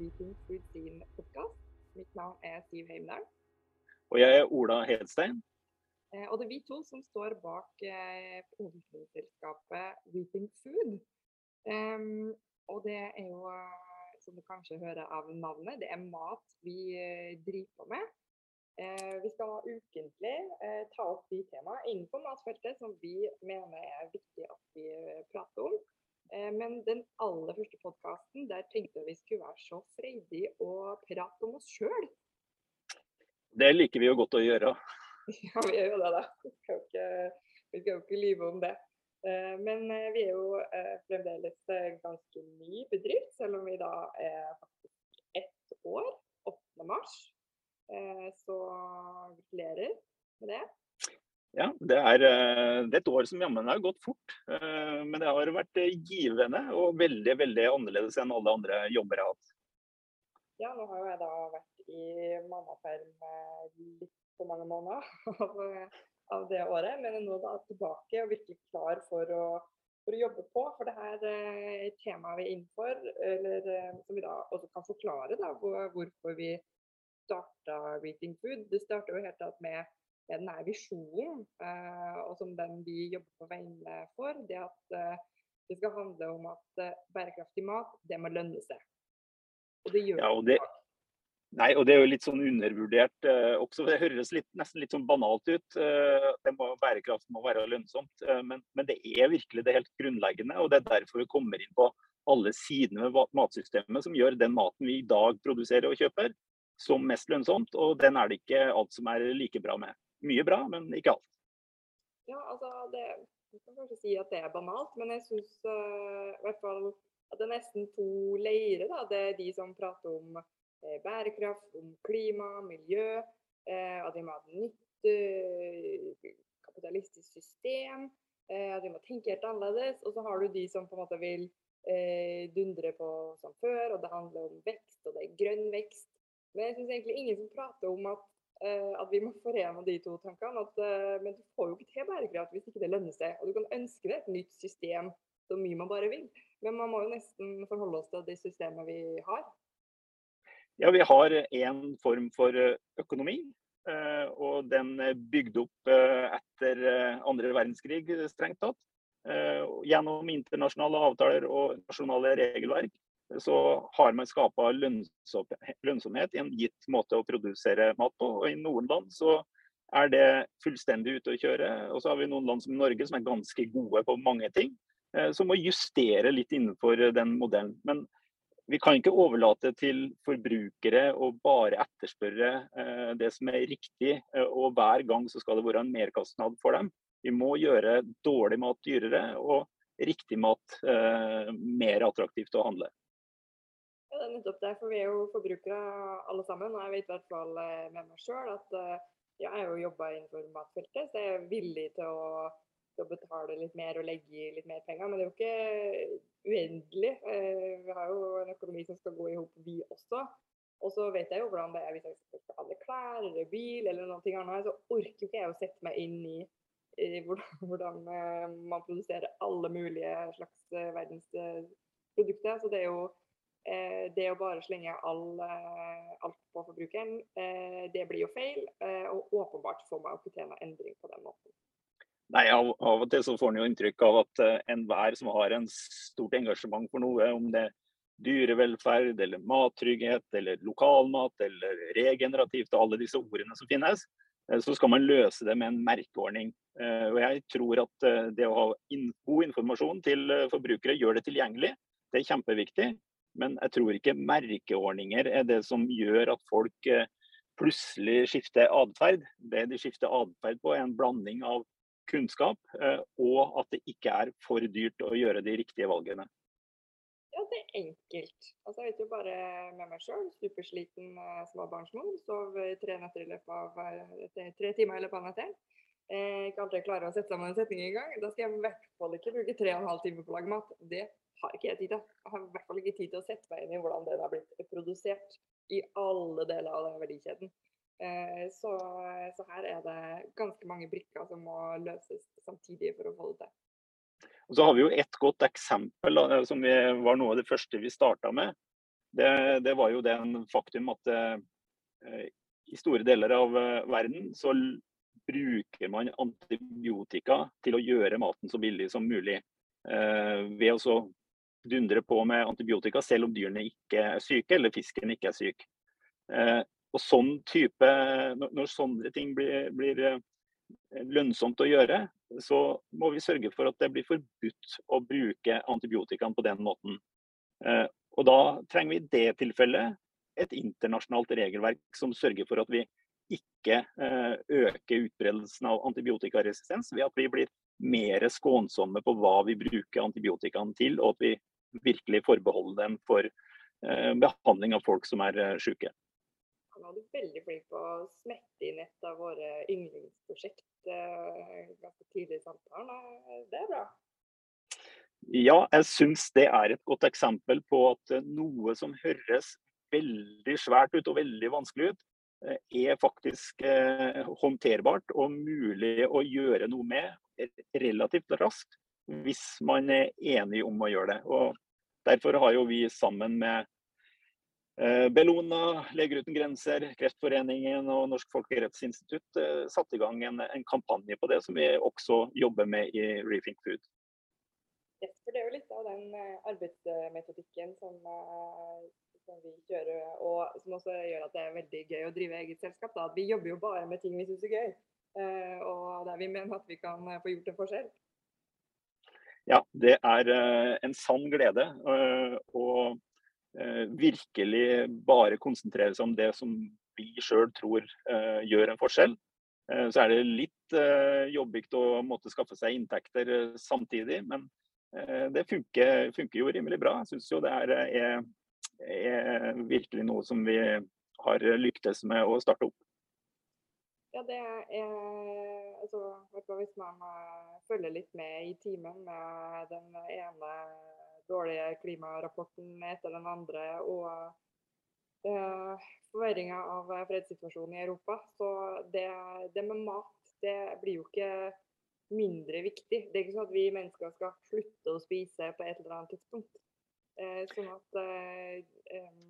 Weeping Food sin podkast. Mitt navn er Siv Heimdal. Og jeg er Ola Hedstein. Eh, og det er vi to som står bak eh, produksjonsselskapet Weeping Food. Um, og det er jo, eh, som du kanskje hører av navnet, det er mat vi eh, driver på med. Eh, vi skal ukentlig eh, ta opp de temaene innenfor matfeltet som vi mener er viktig at vi prater om. Eh, men den aller første podkasten, der tenkte jeg vi skulle være så freidige og prate om oss sjøl. Det liker vi jo godt å gjøre. Ja, vi gjør jo det, da. Vi skal jo ikke, skal jo ikke lyve om det. Eh, men eh, vi er jo fremdeles ganske ny bedrift, selv om vi da er faktisk ett år. 8. mars. Så gratulerer med det. Ja, det er, eh, det er, et år som jammen har gått fort. Eh, men det har vært eh, givende og veldig veldig annerledes enn alle andre jobber jeg har hatt. Ja, nå har jo jeg da vært i mammaperm litt for mange måneder av, av, det året. Men nå da tilbake og virkelig klar for å, for å jobbe på. For det her er temaet vi er innenfor, eller som vi da også kan forklare da, hvorfor vi starta Reading Food. Det starta jo helt tatt med med denne visjonen, eh, og som den vi jobber på vegne for, det at eh, det skal handle om at eh, bærekraftig mat, det må lønne seg. Og det gjør ja, og det. Nei, og det er jo litt sånn undervurdert også. Det høres litt, nesten litt sånn banalt ut. Eh, må, bærekraft må være lønnsomt. Men, men, det er virkelig det helt grunnleggende. Og det er derfor vi kommer inn på alle sidene ved matsystemet som gjør den maten vi i dag produserer og kjøper, som mest lønnsomt. Og den er det ikke alt som er like bra med mye bra, men ikke alt. Ja, altså det, Jeg kan kanskje si at det er banalt, men jeg syns uh, i hvert fall at det er nesten to leirer. da, Det er de som prater om eh, bærekraft, om klima, miljø, eh, at vi må ha et nytt uh, kapitalistisk system, eh, at vi må tenke helt annerledes. Og så har du de som på en måte vil eh, dundre på som før, og det handler om vekst, og det er grønn vekst. Men jeg syns egentlig ingen som prater om at Eh, at vi må forene de to tankene. At, eh, men du får jo ikke til bærekraft hvis ikke det lønner seg. Og du kan ønske deg et nytt system så mye man bare vil. Men man må jo nesten forholde oss til det systemet vi har. Ja, vi har én form for eh, økonomi. Og den er bygd opp etter andre verdenskrig, strengt tatt. Gjennom internasjonale avtaler og nasjonale regelverk så har man skapa lønnsomhet i en gitt måte å produsere mat på. Og I noen land så er det fullstendig ute å kjøre. Og så har vi noen land som Norge som er ganske gode på mange ting. Eh, som må justere litt innenfor den modellen. Men vi kan ikke overlate til forbrukere å bare etterspørre eh, det som er riktig, eh, og hver gang så skal det være en merkostnad for dem. Vi må gjøre dårlig mat dyrere og riktig mat mer attraktivt å handle. Det er nettopp det. For vi er jo forbrukere alle sammen. Og jeg vet i hvert fall eh, med meg sjøl at ja, jeg har jo jobba innenfor matfeltet, så jeg er villig til å, til å, betale litt mer og legge i litt mer penger. Men det er jo ikke uendelig. Eh, vi har jo en økonomi som skal gå i hop, vi også. Og så vet jeg jo hvordan det er hvis jeg skal handle klær eller bil eller noe annet, så orker ikke jeg å sette meg inn i, i hvordan, hvordan, man produserer alle mulige slags verdens produkter. Så det er jo Eh, det å bare slenge all, eh, alt på forbrukeren, eh, det blir jo feil. Og åpenbart får man ikke til noen endring på den måten. Nei, av, av, og til så får en jo inntrykk av at enhver som har en stort engasjement for noe, om det er dyrevelferd eller mattrygghet eller lokalmat eller regenerativt og alle disse ordene som finnes, så skal man løse det med en merkeordning. Og jeg tror at det å ha god informasjon til forbrukere gjør det tilgjengelig. Det er kjempeviktig. Men jeg tror ikke merkeordninger er det som gjør at folk eh, plutselig skifter atferd. Det de skifter atferd på, er en blanding av kunnskap eh, og at det ikke er for dyrt å gjøre de riktige valgene. Ja, det er enkelt. Altså, jeg vet jo bare med meg sjøl. Supersliten eh, småbarnsmor. Sov tre netter i løpet av tre timer i løpet av natten. Eh, ikke alltid klarer å sette sammen en setning engang. Da skal jeg i hvert fall ikke bruke tre og en halv time på å lage mat. Det har ikke jeg tid til. Jeg har i hvert fall ikke tid til å sette meg inn i hvordan den har blitt produsert i alle deler av den verdikjeden. Eh, så, så, her er det ganske mange brikker som må løses samtidig for å få det til. Og så har vi jo et godt eksempel som vi, var noe av det første vi starta med. det, det var jo den faktum at eh, i store deler av eh, verden så bruker man antibiotika til å gjøre maten så billig som mulig. Eh, ved å dundre på med antibiotika selv om dyrene ikke er syke eller fisken ikke er syk. Eh, og sånn type, Når sånne ting blir, blir eh, lønnsomt å gjøre, så må vi sørge for at det blir forbudt å bruke antibiotikaen på den måten. Eh, og Da trenger vi i det tilfellet et internasjonalt regelverk som sørger for at vi ikke øker utbredelsen av antibiotikaresistens ved at vi blir mer skånsomme på hva vi bruker antibiotikaen til, og at vi virkelig forbeholde dem for eh, behandling av folk som er eh, syke. Han var veldig flink på å smette inn et av våre yndlingsprosjekt eh, ganske tidlig i samtalen. Det er bra. Ja, jeg syns det er et godt eksempel på at noe som høres veldig svært ut og veldig vanskelig ut, er faktisk håndterbart og mulig å gjøre noe med relativt raskt hvis man er enig om å gjøre det. Og Derfor har jo vi sammen med eh, Bellona, Leger uten grenser, Kreftforeningen og Norsk folkerettsinstitutt eh, satt i gang en, en, kampanje på det, som vi også jobber med i Rethink Food. Yes, for Det er jo litt av den eh, arbeidsmetodikken som, som, vi kjører, og som også gjør at det er veldig gøy å drive eget selskap. Da. Vi jobber jo bare med ting vi syns er gøy, og der vi mener at vi kan få gjort en forskjell ja, det er eh, en sann glede eh, å eh, virkelig bare konsentrere seg om det som vi sjøl tror gjør en forskjell. Så er det litt jobbig å måtte skaffe seg inntekter samtidig, men det funker, funker jo rimelig bra. Jeg syns jo det er, er, er virkelig noe som vi har lyktes med å starte opp. Ja, det er altså, Hvis man uh, følger litt med i timen med den ene dårlige klimarapporten etter den andre og uh, forverringa av fredssituasjonen i Europa, så det, det, med mat det blir jo ikke mindre viktig. Det er ikke sånn at vi mennesker skal slutte å spise på et eller annet tidspunkt. Uh, sånn at um,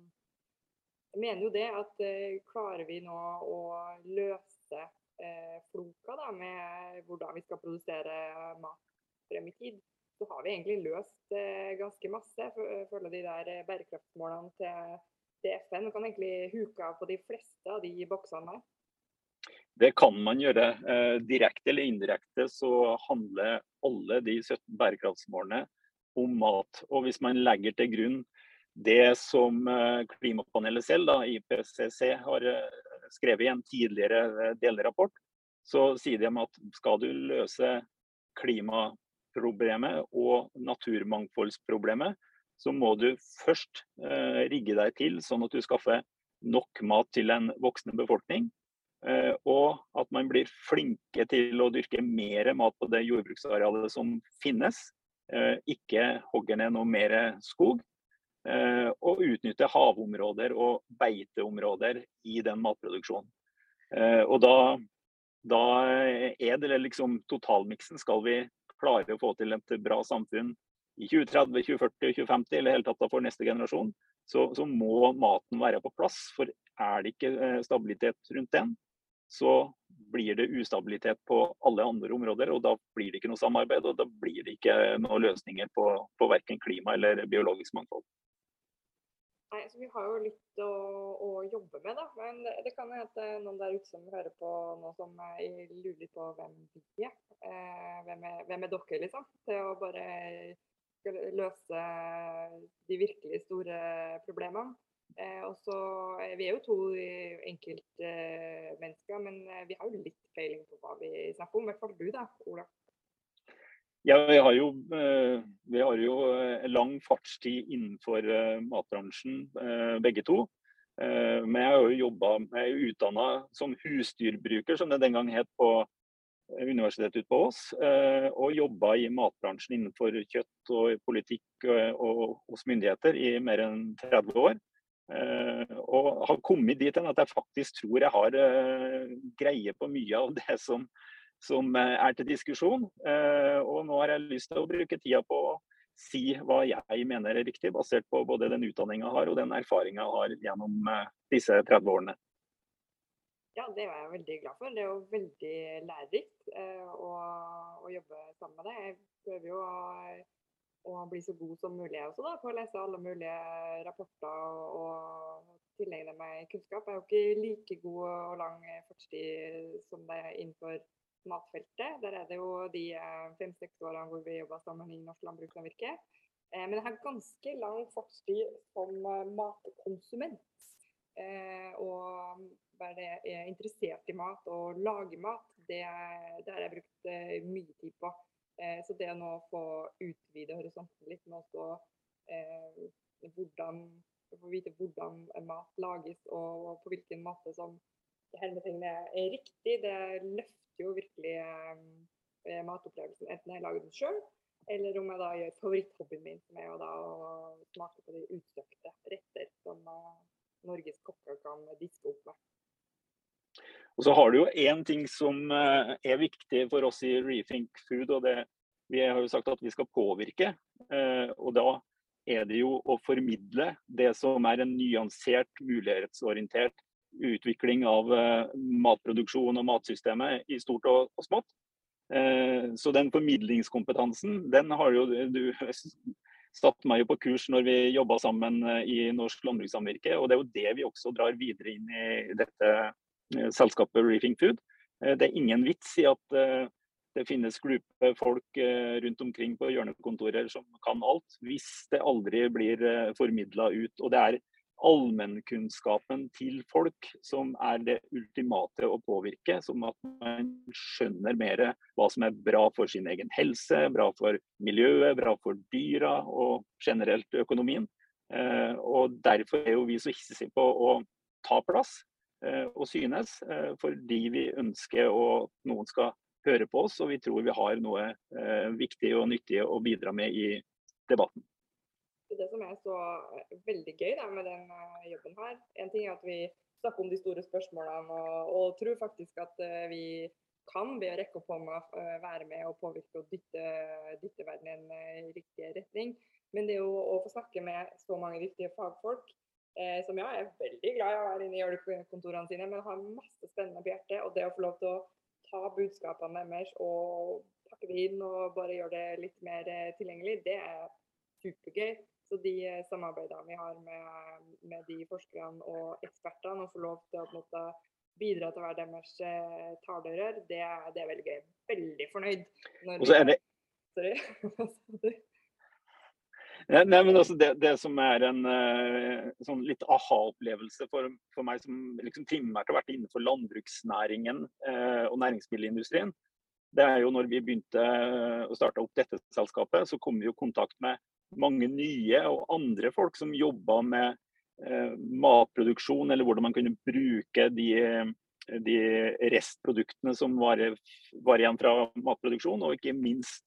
jeg mener jo det at klarer vi nå å løse neste eh, floka da, med hvordan vi skal produsere mat frem i tid, så har vi egentlig løst eh, ganske masse. Følge de der eh, bærekraftsmålene til, til FN kan egentlig huke av på de fleste av de boksene der. Det kan man gjøre. Eh, direkte eller indirekte så handler alle de 17 bærekraftsmålene om mat. Og hvis man legger til grunn det som eh, klimapanelet selv, da, IPCC, har eh, skrevet i en tidligere eh, delrapport, så sier de at skal du løse klimaproblemet og naturmangfoldsproblemet, så må du først rigge deg til sånn at du skaffer nok mat til en voksende befolkning. og at man blir flinke til å dyrke mer mat på det jordbruksarealet som finnes. ikke hogger ned noe mer skog. Eh, og utnytte havområder og beiteområder i den matproduksjonen. Eh, og da, da er det liksom totalmiksen. Skal vi klare å få til et bra samfunn i 2030, 2040, 2050 eller helt tatt for neste generasjon, så, så, må maten være på plass. For er det ikke eh, stabilitet rundt den, så blir det ustabilitet på alle andre områder. Og da blir det ikke noe samarbeid, og da blir det ikke noen løsninger på, på verken klima eller biologisk mangfold. Nei, så Vi har jo litt å, å jobbe med, da. Men det, det kan hende noen der ute som hører på nå som lurer litt på hvem vi er. Eh, hvem, er hvem er dere, liksom? Til å bare løse de virkelig store problemene. Eh, og så Vi er jo to enkeltmennesker, men vi har jo litt peiling på hva vi snakker om. I hvert fall du, da, Ola. Ja, vi har, jo, eh, vi har jo eh, lang fartstid innenfor eh, matbransjen, begge to. Men jeg har jo jobba, er utdanna som husdyrbruker, som det den gang het på Universitetet ute på Ås. Og jobba i matbransjen innenfor kjøtt og politikk og hos myndigheter i mer enn 30 år. Og har kommet dit hen at jeg faktisk tror jeg har greie på mye av det som som eh, er til diskusjon. Eh, og nå har jeg lyst til å bruke tida på å si hva jeg mener er riktig, basert på både den utdanninga jeg har og den erfaringa jeg har gjennom disse 30 årene. Ja, det var jeg veldig glad for. Det er jo veldig lærerikt eh, å, å, jobbe sammen med deg. Jeg prøver jo å, å, bli så god som mulig også, da, på å lese alle mulige rapporter og, tilegne meg kunnskap. Jeg er jo ikke like god og lang fartstid som er innenfor matfeltet. Der er det jo de eh, fem-seks årene hvor vi jobba sammen i Norsk Landbrukssamvirke. Eh, men jeg har ganske lang fartstid som eh, matkonsument. Og være interessert i mat og lage mat, det, det har jeg brukt mye tid på. Så det å nå få utvide horisonten litt men også hvordan få vite hvordan mat lages og på hvilken måte som hermetegnet er riktig, det løfter jo virkelig eh, matopplevelsen. Enten jeg lager den sjøl, eller om jeg da gjør favoritthobbyen min, som er jo da å smake på de utstøkte retter som eh, Norges kokker kan diske opp med. Og så har du jo én ting som eh, er viktig for oss i Rethink Food. og det, Vi har jo sagt at vi skal påvirke. Eh, og da er det jo å formidle det som er en nyansert, mulighetsorientert utvikling av eh, matproduksjon og matsystemet i stort og, smått. Så den formidlingskompetansen, den har jo du satt meg jo på kurs når vi jobba sammen i Norsk landbrukssamvirke. Og det er jo det vi også drar videre inn i dette Eh, selskapet Reefing Food. Eh, det er ingen vits i at eh, det finnes glupe folk rundt omkring på hjørnekontorer som kan alt, hvis det aldri blir formidla ut. Og det er allmennkunnskapen til folk som er det ultimate å påvirke. Som at man skjønner mer hva som er bra for sin egen helse, bra for miljøet, bra for dyra og generelt økonomien. Og Derfor er jo vi så hissige på å ta plass. og synes, eh, fordi vi ønsker at noen skal høre på oss, og vi tror vi har noe eh, viktig og nyttig å bidra med i debatten. Det som er så veldig gøy da, med den jobben her, en ting er at vi snakker om de store spørsmålene og, og tror faktisk at vi kan ved å rekke opp hånda være med og påvirke og dytte, dytte verden i en riktig retning. Men det jo å få snakke med så mange viktige fagfolk Eh, som ja, jeg er veldig glad i å være inne i hjelpekontorene sine, men har masse spennende på hjertet. Og det å få lov til å ta budskapene deres og pakke det inn og bare gjøre det litt mer eh, tilgjengelig, det er supergøy. Så de eh, samarbeidene vi har med, med de forskerne og ekspertene, og få lov til å måte, bidra til å være deres eh, talerør, det, det, er veldig gøy. Veldig fornøyd. og så er det... Sorry. Nei, men altså det, det, som er en uh, sånn litt aha-opplevelse for, for, meg som liksom primært har vært innenfor landbruksnæringen uh, og næringsmiddelindustrien, det er jo når vi begynte å starte opp dette selskapet, så kom vi i kontakt med mange nye og andre folk som jobba med uh, matproduksjon, eller hvordan man kunne bruke de, de restproduktene som var, var igjen fra matproduksjon, og ikke minst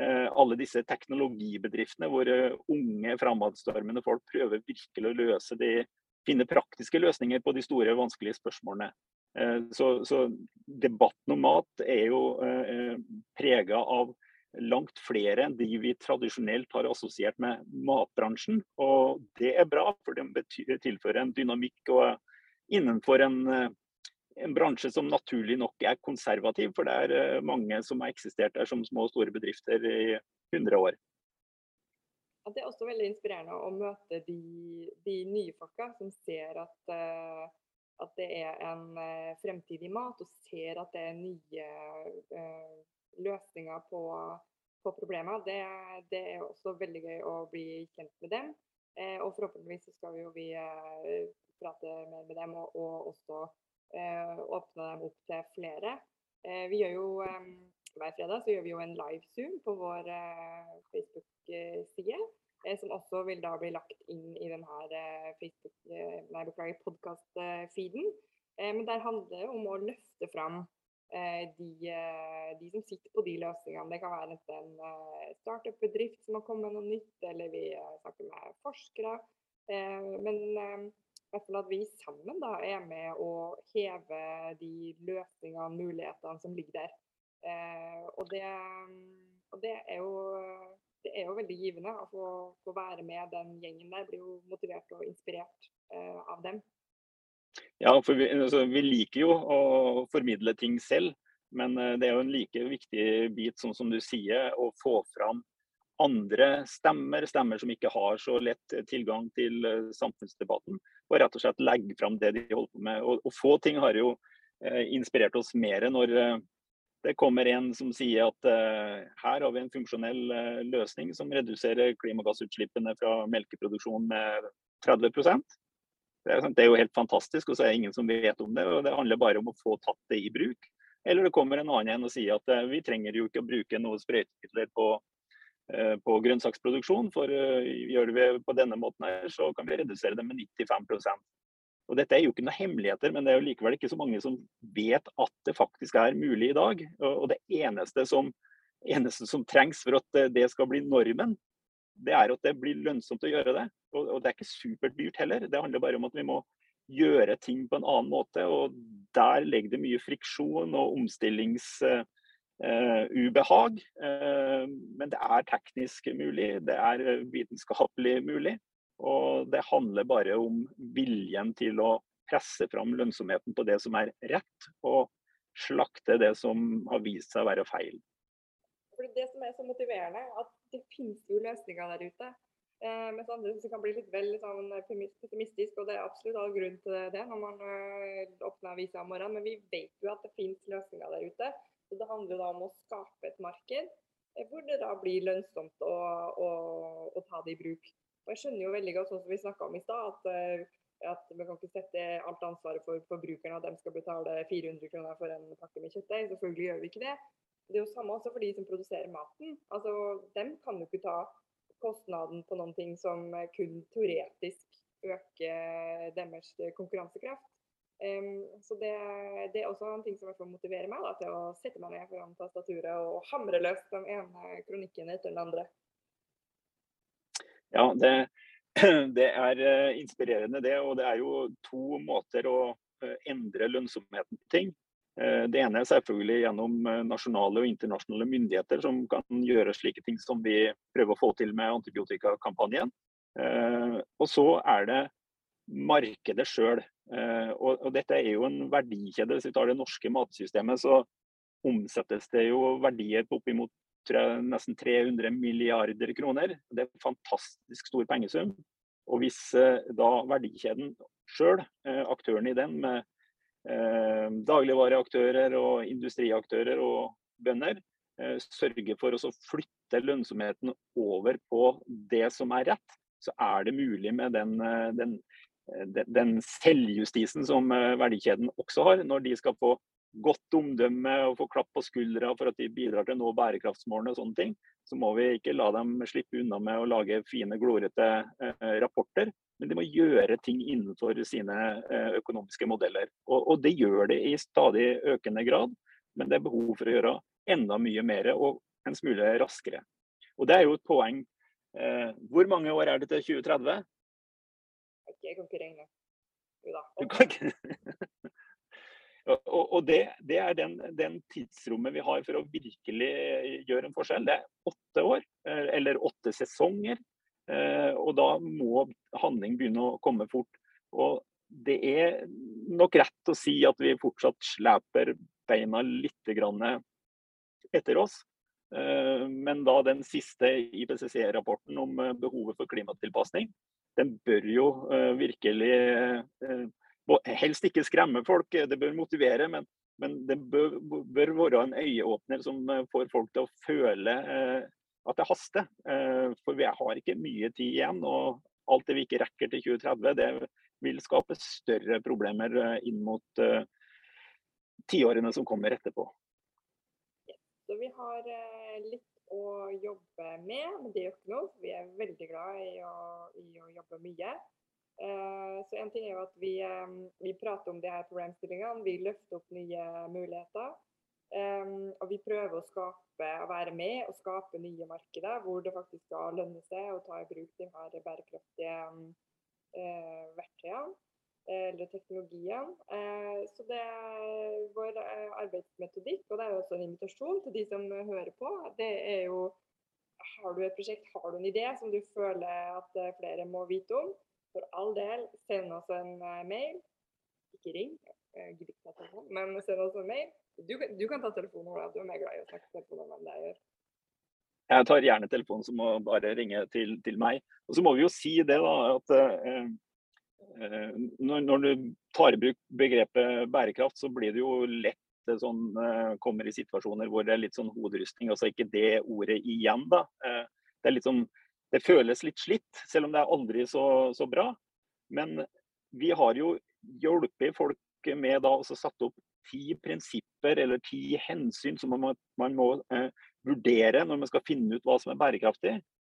Eh, alle disse teknologibedriftene hvor eh, unge, framadstormende folk prøver virkelig å løse de, finne praktiske løsninger på de store, vanskelige spørsmålene. Eh, så, så debatten om mat er jo prega av langt flere enn de vi tradisjonelt har assosiert med matbransjen. Og det er bra, for det tilfører en dynamikk innenfor en en bransje som naturlig nok er konservativ, for det er eh, mange som har eksistert der som små og store bedrifter i 100 år. det er også veldig inspirerende å møte de, de nye folka som ser at, uh, at, det er en fremtidig fremtid i mat, og ser at det er nye løsninger på, på problemer. Det, det, er også veldig gøy å bli kjent med dem. og forhåpentligvis så skal vi jo vi prate mer med dem, og, og også Eh, åpne dem opp til flere. Eh, vi gjør jo hver fredag så gjør vi jo en live-zoom på vår eh, Facebook-side. Som også vil da bli lagt inn i denne Facebook, nei, podkast-feeden. Men der handler det om å løfte fram de, de, som sitter på de løsningene. Det kan være enten en startup-bedrift som har kommet med noe nytt, eller vi snakker med forskere. Men hvert fall at vi sammen da, er med å heve de løsningene, mulighetene som ligger der. Eh, og, det, Og det er jo, det er jo veldig givende å få, få, være med den gjengen der. Blir jo motivert og inspirert eh, av dem. Ja, for vi, altså, vi, liker jo å formidle ting selv. Men eh, det er jo en like viktig bit, sånn som du sier, å få fram andre stemmer, stemmer som ikke har så lett tilgang til eh, samfunnsdebatten, og rett og slett legge fram det de holder på med. Og, og få ting har jo eh, inspirert oss mer når eh, det kommer en som sier at eh, her har vi en funksjonell uh, løsning som reduserer klimagassutslippene fra melkeproduksjon med 30 det er, det er jo helt fantastisk, og så er det ingen som vet om det. og Det handler bare om å få tatt det i bruk. Eller det kommer en annen en og sier at uh, vi trenger jo ikke å bruke noe sprøytemidler på Eh, på grønnsaksproduksjon. For eh, gjør vi på denne måten her, så kan vi redusere det med 95% og Dette er jo ikke noen hemmeligheter, men det er jo likevel ikke så mange som vet at det faktisk er mulig i dag. Og det eneste som, eneste som trengs for at eh, det skal bli normen, det er at det blir lønnsomt å gjøre det. Og, det er ikke superdyrt heller. Det handler bare om at vi må gjøre ting på en annen måte. Og der ligger det mye friksjon og omstillingsubehag. Uh. Uh, men det er teknisk mulig, det er vitenskapelig mulig. Og det handler bare om viljen til å presse fram lønnsomheten på det som er rett, og slakte det som har vist seg å være feil. det som er så motiverende, at det finnes jo løsninger der ute. Eh, mens andre kan bli litt vel sånn, pessimistisk, og det er absolutt all grunn til det når man øh, åpner avisa om morgenen. Men vi vet jo at det finnes løsninger der ute. Så det handler da om å skape et marked eh, hvor det da blir lønnsomt å, å, å ta det i bruk. Og Jeg skjønner jo veldig godt, sånn som vi snakka om i stad, at, eh, at vi kan ikke sette alt ansvaret for forbrukerne, at de skal betale 400 kroner for en pakke med kjøttdeig. Selvfølgelig gjør vi ikke det. Det er jo samme også for de som produserer maten. Altså, De kan jo ikke ta kostnaden på noen ting som kun teoretisk øker deres konkurransekraft. Um, så det, det, er også en ting som motiverer meg da, til å sette meg ned foran tastaturet og hamre løs den ene kronikken etter den andre. Ja, det, det, er eh, inspirerende det. Og det er jo to måter å eh, endre lønnsomheten på ting. Eh, det ene er selvfølgelig gjennom nasjonale og internasjonale myndigheter som kan gjøre slike ting som vi prøver å få til med antibiotikakampanjen. Og så er det markedet sjøl. Eh, og, dette er jo en verdikjede. Hvis vi tar det norske matsystemet, så omsettes det jo verdier på oppimot nesten 300 milliarder kroner. Det er en fantastisk stor pengesum. Og hvis eh, da verdikjeden sjøl, eh, aktørene i den med eh, dagligvareaktører og industriaktører og bønder, eh, sørger for å flytte lønnsomheten over på det som er rett, så er det mulig med den, den Eh, den selvjustisen som eh, verdikjeden også har, når de skal få godt omdømme og få klapp på skuldra for at de bidrar til å nå bærekraftsmålene og sånne ting, så må vi ikke la dem slippe unna med å lage fine, glorete eh, rapporter. Men de må gjøre ting innenfor sine eh, økonomiske modeller. Og, og, det gjør de i stadig økende grad, men det er behov for å gjøre enda mye mer og en smule raskere. Og det er jo et poeng. Eh, hvor mange år er det til 2030? Jeg kan ikke regne. Jo da. Du kan ikke Og, og det, det, er den, den, tidsrommet vi har for å virkelig gjøre en forskjell. Det er åtte år, eh, eller åtte sesonger. Eh, og da må handling begynne å komme fort. Og det er nok rett å si at vi fortsatt sleper beina litt etter oss. Eh, men da den siste IPCC-rapporten om behovet for klimatilpasning, den bør jo virkelig Helst ikke skremme folk, det bør motivere, men, men det bør, bør, være en øyeåpner som får folk til å føle uh, at det haster. for vi har ikke mye tid igjen. og alt det vi ikke rekker til 2030, det vil skape større problemer inn mot tiårene som kommer etterpå. Så vi har litt å jobbe med, men det gjør ikke noe. Vi er veldig glad i å, i å jobbe mye. En ting er jo at vi, eh, vi prater om de her problemstillingene. Vi løfter opp nye muligheter. Eh, og vi prøver å skape, å være med og skape nye markeder hvor det faktisk skal lønne seg å ta i bruk de her bærekraftige eh, verktøyene. eller teknologien. Så det er vår arbeidsmetodikk, og det er jo også en invitasjon til de som hører på. Det er jo har du et prosjekt, har du en idé som du føler at flere må vite om, for all del, send oss en mail. Ikke ring, jeg gidder ikke ta telefonen, men send oss en mail. Du, du kan ta telefonen, Ola. Du er mer glad i å snakke telefonen enn jeg gjør. Jeg tar gjerne telefonen, så må bare ringe til, til meg. Og så må vi jo si det, da, at eh, eh når, når, du tar i bruk begrepet bærekraft, så blir det jo lett det sånn, eh, kommer i situasjoner hvor det er litt sånn hoderystning. Altså ikke det ordet igjen, da. Eh, det, er litt sånn, det føles litt slitt, selv om det er aldri så, så bra. Men vi har jo hjulpet folk med også satt opp ti prinsipper eller ti hensyn som man, man må eh, vurdere når man skal finne ut hva som er bærekraftig.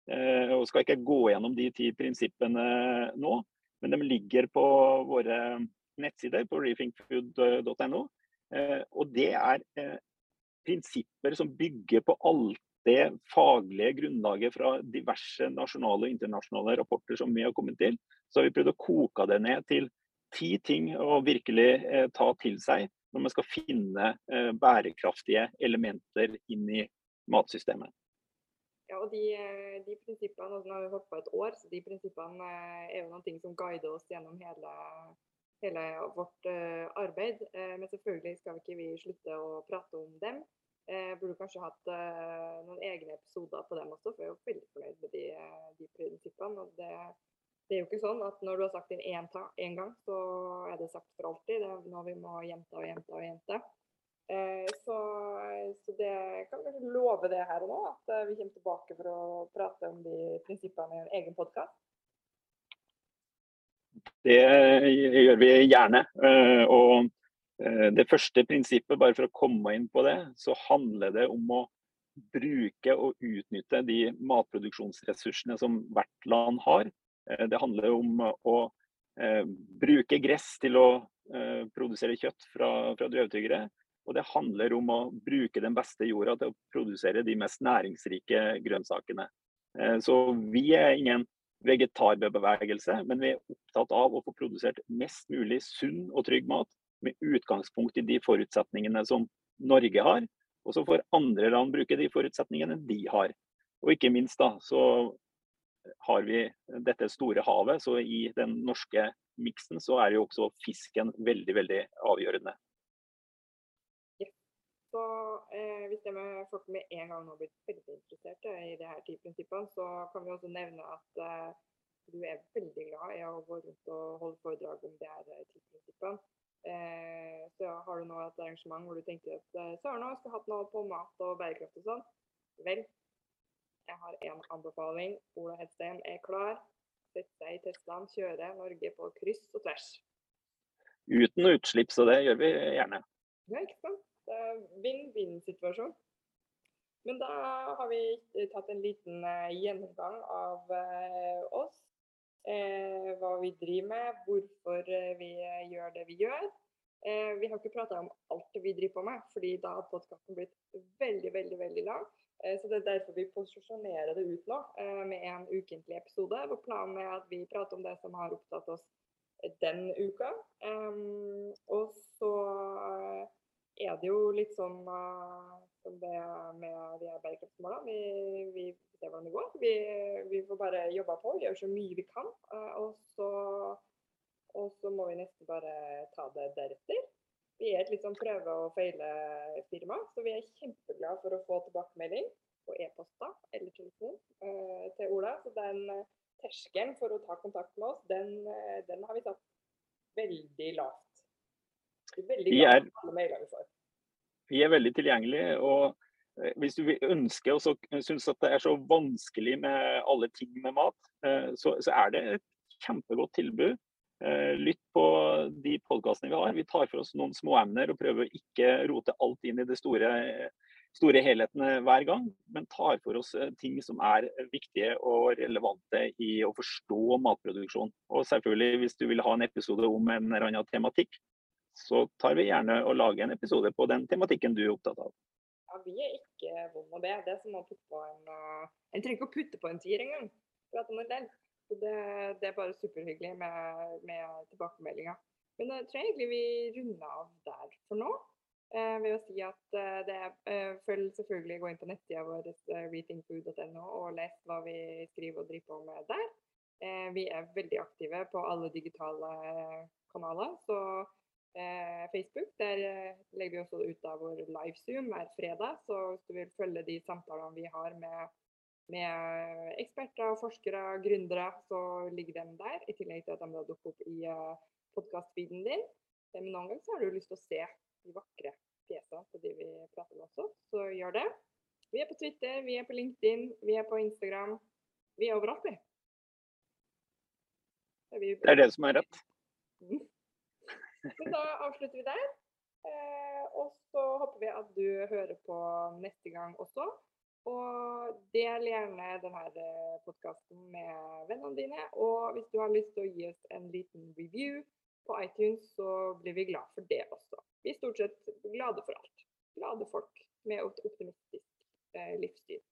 Eh, og skal ikke gå gjennom de ti prinsippene nå, men de ligger på våre nettsider på rethinkfood.no. Eh, og det er eh, prinsipper som bygger på alt det faglige grunnlaget fra diverse nasjonale og internasjonale rapporter som vi har kommet til. Så har vi prøvd å koke det ned til ti ting å virkelig eh, ta til seg når man skal finne eh, bærekraftige elementer inn i matsystemet. Ja, og de, eh, de prinsippene, altså Nå har vi holdt på et år, så de prinsippene eh, er jo noen ting som guider oss gjennom hele, hele vårt uh, arbeid. Men selvfølgelig skal vi ikke slutte å prate om dem. Uh, burde kanskje hatt uh, noen egne episoder på dem også, for jeg er jo veldig fornøyd med de, de prinsippene. og det det er jo ikke sånn at når du har sagt det én gang, så er det sagt for alltid. Det er noe vi må gjenta og gjenta og gjenta. Eh, så, så, det kan kanskje love det her og nå, at eh, vi kommer tilbake for å prate om de prinsippene i en egen podkast. Det gjør vi gjerne. Eh, og eh, det første prinsippet, bare for å komme inn på det, så handler det om å bruke og utnytte de matproduksjonsressursene som hvert land har. Eh, det handler om å eh, bruke gress til å eh, produsere kjøtt fra, fra drøvtyggere. Og det handler om å bruke den beste jorda til å produsere de mest næringsrike grønnsakene. Så vi er ingen vegetarbevegelse, men vi er opptatt av å få produsert mest mulig sunn og trygg mat med utgangspunkt i de forutsetningene som Norge har. Og så får andre land bruke de forutsetningene de har. Og ikke minst da, så har vi dette store havet, så i den norske miksen så er jo også fisken veldig, veldig avgjørende. Så eh, Hvis det med folk med en gang nå blir veldig interessert i de her prinsippene, så kan vi også nevne at eh, du er veldig glad i å gå rundt og holde foredrag om de her ti prinsippene. Eh, så har du nå et arrangement hvor du tenker at eh, Søren, jeg skulle hatt noe på mat og bærekraft og sånn. Vel, jeg har én anbefaling. Ola Hedstein er klar. Sett deg i Teslaen, kjøre Norge på kryss og tvers. Uten utslipp, så det gjør vi gjerne. Ja, ikke sant. Vinn-vinn-situasjon. Men da har vi tatt en liten uh, gjennomgang av oss. Uh, hva vi driver med, hvorfor vi gjør det vi gjør. vi har ikke prata om alt vi driver på med, fordi da har podkasten blitt veldig, veldig, veldig lang. Eh, så Det er derfor vi posisjonerer det ut nå eh, med en ukentlig episode. hvor Planen er at vi prater om det som har opptatt oss den uka. Og så er det jo litt sånn eh, som det med de her bærekraftsmålene. Vi, vi ser hvordan det går. Vi, vi, får bare jobbe på, gjøre så mye vi kan. Og så, og så må vi nesten bare ta det deretter. Vi er et litt sånn prøve- og feile-firma, så vi er kjempeglade for å få tilbakemelding på e-poster eller telefon uh, til Ola. Så den uh, terskelen for å ta kontakt med oss, den, den har vi tatt veldig lavt. Veldig glad for alle mailer vi får. Vi er veldig tilgjengelige. og hvis du ønsker og syns at det er så vanskelig med alle ting med mat, så, så er det et kjempegodt tilbud. Eh, lytt på de podkastene vi har. Vi tar for oss noen småemner og prøver å ikke rote alt inn i det store, store helhetene hver gang, men tar for oss eh, ting som er viktige og relevante i å forstå matproduksjon. Og selvfølgelig, hvis du vil ha en episode om en eller annen tematikk, så tar vi gjerne og lager en episode på den tematikken du er opptatt av. Ja, Vi er ikke vond å be. Det er som å putte på en uh, En trenger ikke å putte på en tier engang. Så det, det er bare superhyggelig med, med tilbakemeldinga. Men jeg tror egentlig vi runder av der for nå. Eh, ved å si at eh, det eh, Følg selvfølgelig gå inn på nettsida vår eh, rethinkfood.no og les hva vi skriver og driver på med der. Eh, vi er veldig aktive på alle digitale kanaler. Så eh, Facebook, der eh, legger vi også ut av vår livezoom hver fredag. Så hvis du vil følge de samtalene vi har med med eksperter, forskere, gründere, så ligger de der. I tillegg til at de da dukker opp i uh, podkast-feeden din. Men noen ganger så har du lyst til å se de vakre fjesene på de vi prater med også, så gjør det. Vi er på Twitter, vi er på LinkedIn, vi er på Instagram. Vi er overalt, vi. Det er det som er rett. Men da avslutter vi der. Eh, og så håper vi at du hører på neste gang også. Og del gjerne denne eh, podkasten med vennene dine. Og hvis du har lyst til å gi oss en liten review på iTunes, så blir vi glad for det også. Vi er stort sett glade for alt. Glade folk med optimistisk eh, livssyn.